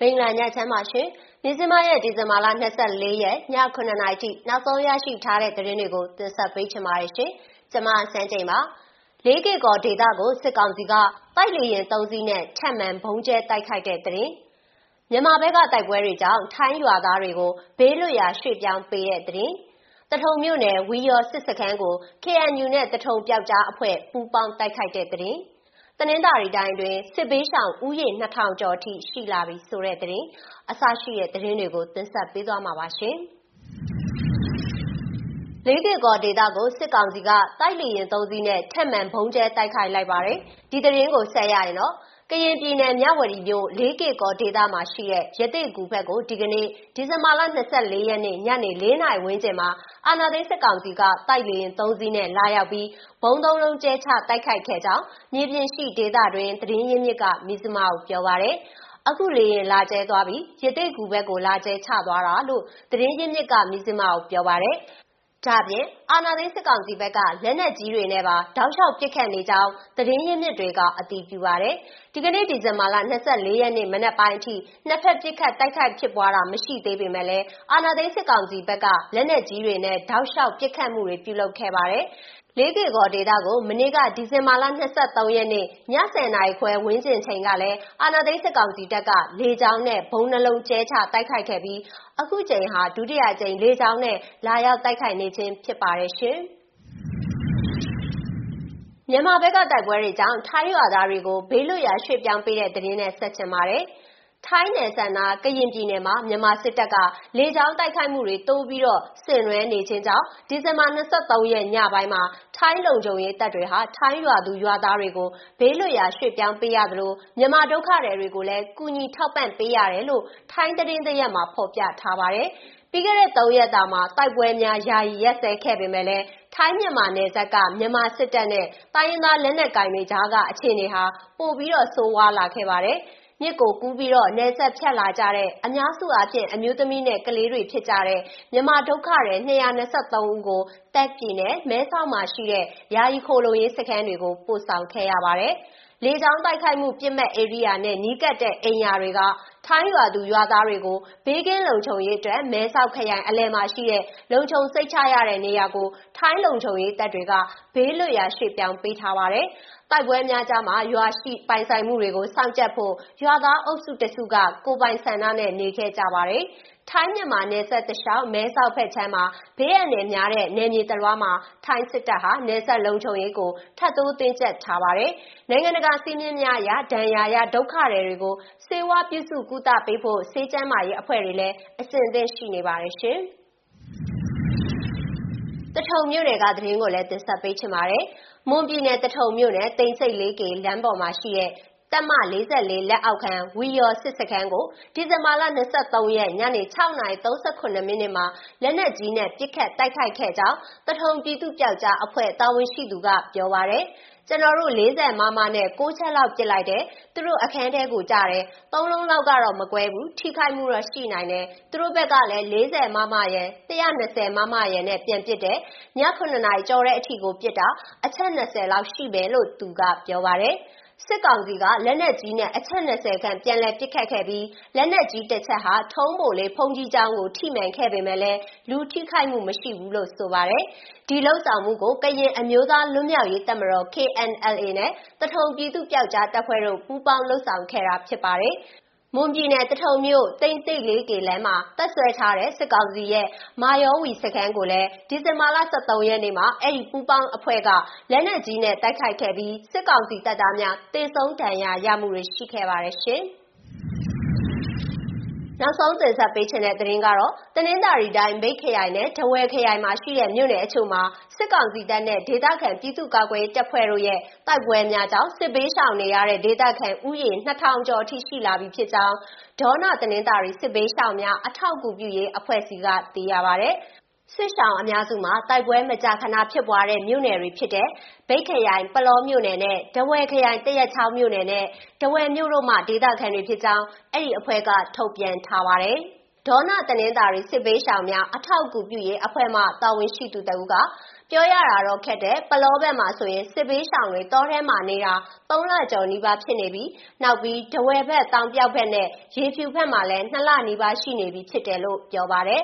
ဘင်္ဂလားညချမ်းပါရှင်။မြစီမရဲ့ဒီဇင်ဘာလ24ရက်ည9နာရီထိ နောက်ဆုံးရရှိထားတဲ့ သတင်းတွေကို တင်ဆက်ပေးချင်ပါတယ်ရှင်။ကျွန်မစန်းချိန်ပါ။လေးကီကောဒေတာကို စစ်ကောင်စီက တိုက်လေရင်သုံးစီးနဲ့ထက်မှန်ဘုံကျဲတိုက်ခိုက်တဲ့သတင်း။မြန်မာဘက်က တိုက်ပွဲတွေကြောင့် ထိုင်းရွာသားတွေကို ဘေးလွတ်ရာ ရွှေ့ပြောင်းပေးတဲ့သတင်း။တထုံမြို့နယ် ဝီယောစစ်စခန်းကို KNU နဲ့တထုံပျောက်ကြားအဖွဲ့ ပူးပေါင်းတိုက်ခိုက်တဲ့သတင်း။ တနင်္သာရီတိုင်းတွင်စစ်ဘေးရှောင်ဥယေ2000ကျော်ထိ ရှိလာပြီဆိုတဲ့သတင်း အစရှိတဲ့သတင်းတွေကို တင်ဆက်ပေးသွားမှာပါရှင်။လေးကကောဒေတာကို စစ်ကောင်စီက တိုက်လီရင်သုံးစီးနဲ့ထက်မှန်ဘုံကျဲတိုက်ခိုက်လိုက်ပါတယ်။ဒီသတင်းကို ဆက်ရရင်တော့ ကရင်ပြည်နယ် မြဝတီမြို့ လေးကေကောဒေသမှာရှိတဲ့ရတိကူဘက်ကို ဒီကနေ့ ဒီဇင်ဘာလ24ရက်နေ့ ညနေ4နာရီဝန်းကျင်မှာ အာနာသိန်းစစ်ကောင်စီက တိုက်လေရင်3စီးနဲ့ လာရောက်ပြီးဘုံသုံးလုံးကျဲချ တိုက်ခိုက်ခဲ့ကြောင်း မြေပြင်ရှိဒေသတွင်သတင်းရင်းမြစ်ကမိစမကို ပြောပါရယ် အခုလေရင်လာကျဲသွားပြီးရတိတ်ကူဘက်ကို လာကျဲချသွားတာလို့ သတင်းရင်းမြစ်ကမိစမကို ပြောပါရယ် ဒါပြင် အာနာသိန်း စစ်ကောင်စီဘက်က လက်နက်ကြီးတွေနဲ့ပါ တောက်လျှောက် ပစ်ခတ်နေကြောင်း သတင်းရင်းမြစ်တွေက အတည်ပြုပါရယ် ဒီကနေ့ ဒီဇင်ဘာလ24ရက်နေ့ မနက်ပိုင်းအထိ နှစ်ဖက် ပစ်ခတ်တိုက်ခိုက်ဖြစ်ပွားတာ မရှိသေးပေမဲ့လည်း အာနာသိန်း စစ်ကောင်စီဘက်က လက်နက်ကြီးတွေနဲ့ တောက်လျှောက် ပစ်ခတ်မှုတွေ ပြုလုပ်ခဲ့ပါတယ် လေးကေကောဒေတာကို မနေ့က ဒီဇင်ဘာလ23ရက်နေ့ည10:00နာရီခွဲ ဝန်းကျင်ချိန်ကလည်း အာနာသိန်း စစ်ကောင်စီတပ်က လေကြောင်းနဲ့ဘုံနှလုံးကျဲချတိုက်ခိုက်ခဲ့ပြီး အခုချိန်ဟာ ဒုတိယကြိမ် လေကြောင်းနဲ့ လာရောက်တိုက်ခိုက်နေခြင်း ဖြစ်ပါတယ်ရှင်။မြန်မာဘက်က တိုက်ပွဲတွေကြောင့် ထိုင်းရွာသားတွေကို ဘေးလွတ်ရာ ရွှေ့ပြောင်းပေးတဲ့သတင်းနဲ့ ဆက်ချင်ပါတယ်။ ထိုင်းနယ်စပ်နာကရင်ပြည်နယ်မှာ မြန်မာစစ်တပ်က လေကြောင်းတိုက်ခိုက်မှုတွေ တိုးပြီးတော့ ဆင်နွှဲနေခြင်းကြောင့် ဒီဇင်ဘာ23ရက် ညပိုင်းမှာ ထိုင်းလုံခြုံရေးတပ်တွေဟာ ထိုင်းရွာသူရွာသားတွေကို ဘေးလွတ်ရာ ရွှေ့ပြောင်းပေးရသလို မြန်မာဒုက္ခတွေကိုလည်း ကူညီထောက်ပံ့ပေးရတယ်လို့ ထိုင်းသတင်းသရက်မှာ ဖော်ပြထားပါတယ်။ပြီးခဲ့တဲ့ ၃ ရက်တာမှာ တိုက်ပွဲများ ယာယီရက်စဲခဲ့ပေမဲ့လည်း ထိုင်းမြန်မာနယ်စပ်က မြန်မာစစ်တပ်နဲ့ တိုင်းရင်းသား လက်နက်ကိုင်တွေကြားက အခြေအနေဟာ ပိုပြီးတော့ ဆိုးဝါးလာခဲ့ပါတယ်။ မြစ်ကိုကူးပြီးတော့ နယ်ဆက်ဖြတ်လာကြတဲ့ အများစုအားဖြင့် အမျိုးသမီးနဲ့ ကလေးတွေ ဖြစ်ကြတဲ့ မြန်မာဒုက္ခတွေ223ဦးကိုတက်ပြည်နယ် မဲဆောက်မှာရှိတဲ့ ယာယီခိုလုံရေးစခန်းတွေကို ပို့ဆောင်ခဲ့ရပါတယ်။လေကြောင်းတိုက်ခိုက်မှုပြစ်မဲ့ဧရိယာနဲ့ နီးကပ်တဲ့ အိမ်ယာတွေက ထိုင်းရွာသူရွာသားတွေကို ဘေးကင်းလုံခြုံရေးအတွက် မဲဆောက်ခရိုင်အလဲမှာရှိတဲ့ လုံခြုံစိတ်ချရတဲ့နေရာကို ထိုင်းလုံခြုံရေးတပ်တွေက ဘေးလွတ်ရာ ရွှေ့ပြောင်းပေးထားပါတယ်။တိုက်ပွဲများကြားမှာ ရွာရှိပိုင်ဆိုင်မှုတွေကို စောင့်ကြပ်ဖို့ ရွာသားအုပ်စုတစုက ကိုပိုင်ဆန္ဒနဲ့ နေခဲ့ကြပါတယ်။ထိုင်းမြန်မာနယ်စပ်တလျှောက် မဲဆောက်ဖက်ချမ်းမှာ ဘေးအန္တရာယ်များတဲ့ နယ်မြေတလွှားမှာ ထိုင်းစစ်တပ်ဟာ နယ်စပ်လုံခြုံရေးကို ထပ်တိုးတင်းကျပ်ထားပါတယ်။နိုင်ငံတကာ စည်းမျဉ်းများအရ ဒဏ်ရာရ ဒုက္ခတွေကိုစေဝါပြုစုကုသပေးဖို့စေကျမ်းမာရေးအဖွဲ့တွေလည်းအစဉ်အသင့်ရှိနေပါတယ်ရှင်။တထုံမြို့နယ်က သတင်းကိုလည်း တင်ဆက်ပေးချင်ပါတယ်။မွန်ပြည်နယ်တထုံမြို့နယ်တိန်စိတ်လေးကေ လမ်းပေါ်မှာရှိတဲ့ တပ်မ44လက်အောက်ခံ ဝီယော်စစ်စခန်းကို ဒီဇင်ဘာလ23ရက် ညနေ6:38မိနစ်မှာ လက်နက်ကြီးနဲ့ ပစ်ခတ်တိုက်ခိုက်ခဲ့ကြောင်းတထုံပြည်သူ့ပြောက်ကြားအဖွဲ့ တာဝန်ရှိသူက ပြောပါရယ် ကျွန်တော်တို့40မမ နဲ့6ချက်လောက် ပစ်လိုက်တယ် သူတို့ အခန်းထဲကိုကြားတယ် သုံးလုံးလောက်ကတော့ မကွဲဘူး ထိခိုက်မှုတော့ ရှိနိုင်တယ် သူတို့ဘက်ကလည်း40မမရယ်120မမရယ်နဲ့ ပြန်ပစ်တယ်ည9နာရီကျော်တဲ့အထိကို ပစ်တာ အချက်20လောက်ရှိပဲလို့ သူက ပြောပါတယ် စစ်ကောင်စီက လက်နက်ကြီးနဲ့ အချက်20ခန့် ပြန်လည်ပစ်ခတ်ခဲ့ပြီး လက်နက်ကြီး တစ်ချက်ဟာ ထုံးပိုလေးဖုန်ကြီးချောင်းကို ထိမှန်ခဲ့ပေမဲ့လည်း လူထိခိုက်မှု မရှိဘူးလို့ ဆိုပါတယ်။ဒီလောက်ဆောင်မှုကို ကရင်အမျိုးသား လွတ်မြောက်ရေးတပ်မတော် KNLA နဲ့တထုံပြည်သူ့ပြောက်ကြားတပ်ဖွဲ့တို့ ပူးပေါင်းလှုပ်ဆောင်ခဲ့တာ ဖြစ်ပါတယ်။ မွန်ပြည်နယ်တထုံမြို့တိမ်သိက်လေးကေ လမ်းမှာ တပ်ဆွဲထားတဲ့ စစ်ကောင်စီရဲ့ မာယောဝီစခန်းကိုလည်း ဒီဇင်ဘာလ23ရက်နေ့မှာ အဲ့ဒီပူပေါင်းအဖွဲ့က လက်နက်ကြီးနဲ့ တိုက်ခိုက်ခဲ့ပြီး စစ်ကောင်စီတပ်သားများတေဆုံးဒဏ်ရာရမှုတွေ ရှိခဲ့ပါတယ်ရှင်။ နောက်ဆုံးတင်ဆက်ပေးချင်တဲ့ သတင်းကတော့ တနင်္သာရီတိုင်းမိတ်ခရိုင်နဲ့ဒဝယ်ခရိုင်မှာရှိတဲ့ မြို့နယ်အချို့မှာ စစ်ကောင်စီတပ်နဲ့ ဒေသခံပြည်သူ့ကာကွယ်တပ်ဖွဲ့တို့ရဲ့ တိုက်ပွဲများကြောင့် စစ်ဘေးရှောင်နေရတဲ့ ဒေသခံဥယျာဉ်2000ကျော်အထိ ရှိလာပြီဖြစ်ကြောင်း ဒေါနာတနင်္သာရီ စစ်ဘေးရှောင်များ အထောက်အကူပြုရေးအဖွဲ့အစည်းကသိရပါဗျ။ စစ်ရှောင်အများစုမှာ တိုက်ပွဲမကြာခဏဖြစ်ပွားတဲ့ မြို့နယ်တွေဖြစ်တဲ့ဗိတ်ခရိုင်ပလောမြို့နယ်နဲ့ဒဝယ်ခရိုင်တရက်ချောင်းမြို့နယ်နဲ့ဒဝယ်မြို့တို့မှ ဒေသခံတွေဖြစ်ကြောင်း အဲ့ဒီအဖွဲ့က ထုတ်ပြန်ထားပါတယ်။ဒေါနတနင်္သာရီ စစ်ဘေးရှောင်များ အထောက်အကူပြုရေးအဖွဲ့မှ တာဝန်ရှိသူတဦးက ပြောရတာတော့ခက်တယ်ပလောဘက်မှာဆိုရင် စစ်ဘေးရှောင်တွေ တောထဲမှာနေတာ ၃ လကျော်နီးပါး ဖြစ်နေပြီ နောက်ပြီးဒဝယ်ဘက် တောင်ပြောက်ဘက်နဲ့ ရေဖြူဘက်မှာလည်း ၂ လနီးပါး ရှိနေပြီဖြစ်တယ်လို့ ပြောပါတယ်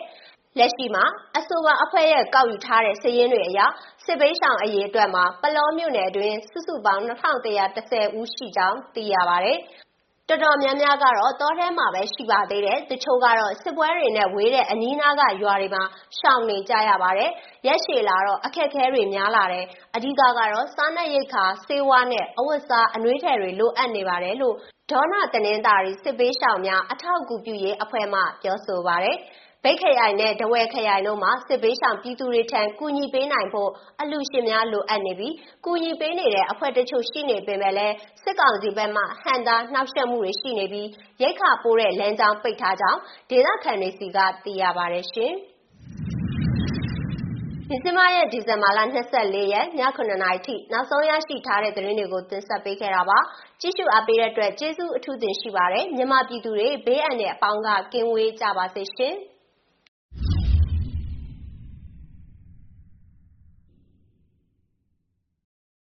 လက်ရှိမှာ အဆိုပါအဖွဲ့ရဲ့ ကောက်ယူထားတဲ့ စာရင်းတွေအရ စစ်ဘေးရှောင်အရေးအတွက်မှာပလောမြို့နယ်အတွင်း စုစုပေါင်း2110ဦးရှိကြောင်း သိရပါတယ်။တော်တော်များများကတော့ တောထဲမှာပဲ ရှိပါသေးတယ်။တချို့ကတော့ စစ်ပွဲတွေနဲ့ဝေးတဲ့ အနီးနားက ရွာတွေမှာ ရှောင်နေကြရပါတယ်။ရက်ရှည်လာတော့ အခက်အခဲတွေ များလာတယ်။အဓိကကတော့ စားနပ်ရိက္ခာ၊ဆေးဝါးနဲ့ အဝတ်အစား အနွေးထည်တွေ လိုအပ်နေပါတယ်လို့ ဒေါနတနင်္သာရီ စစ်ဘေးရှောင်များ အထောက်အကူပြုရေးအဖွဲ့မှ ပြောဆိုပါတယ်။ မြိတ်ခရိုင်နဲ့ ထားဝယ်ခရိုင်တို့မှာ စစ်ဘေးရှောင်ပြည်သူတွေထံ ကူညီပေးနိုင်ဖို့ အလှူရှင်များ လိုအပ်နေပြီး ကူညီပေးနေတဲ့ အဖွဲ့တချို့ ရှိနေပေမဲ့လည်း စစ်ကောင်စီဘက်မှဟန့်တားနှောင့်ယှက်မှုတွေ ရှိနေပြီး ရိက္ခာပို့တဲ့ လမ်းကြောင်း ပိတ်ထားကြောင်း ဒေသခံတွေဆီက သိရပါတယ်ရှင်။ဒီဇင်ဘာရဲ့ဒီဇင်ဘာလ24ရက်ည9:00နာရီထိ နောက်ဆုံးရရှိထားတဲ့ သတင်းတွေကို တင်ဆက်ပေးခဲ့တာပါ ကြည့်ရှုအားပေးတဲ့အတွက် ကျေးဇူးအထူးတင်ရှိပါတယ် မြန်မာပြည်သူတွေ ဘေးအန္တရာယ်အပေါင်းက ကင်းဝေးကြပါစေရှင်။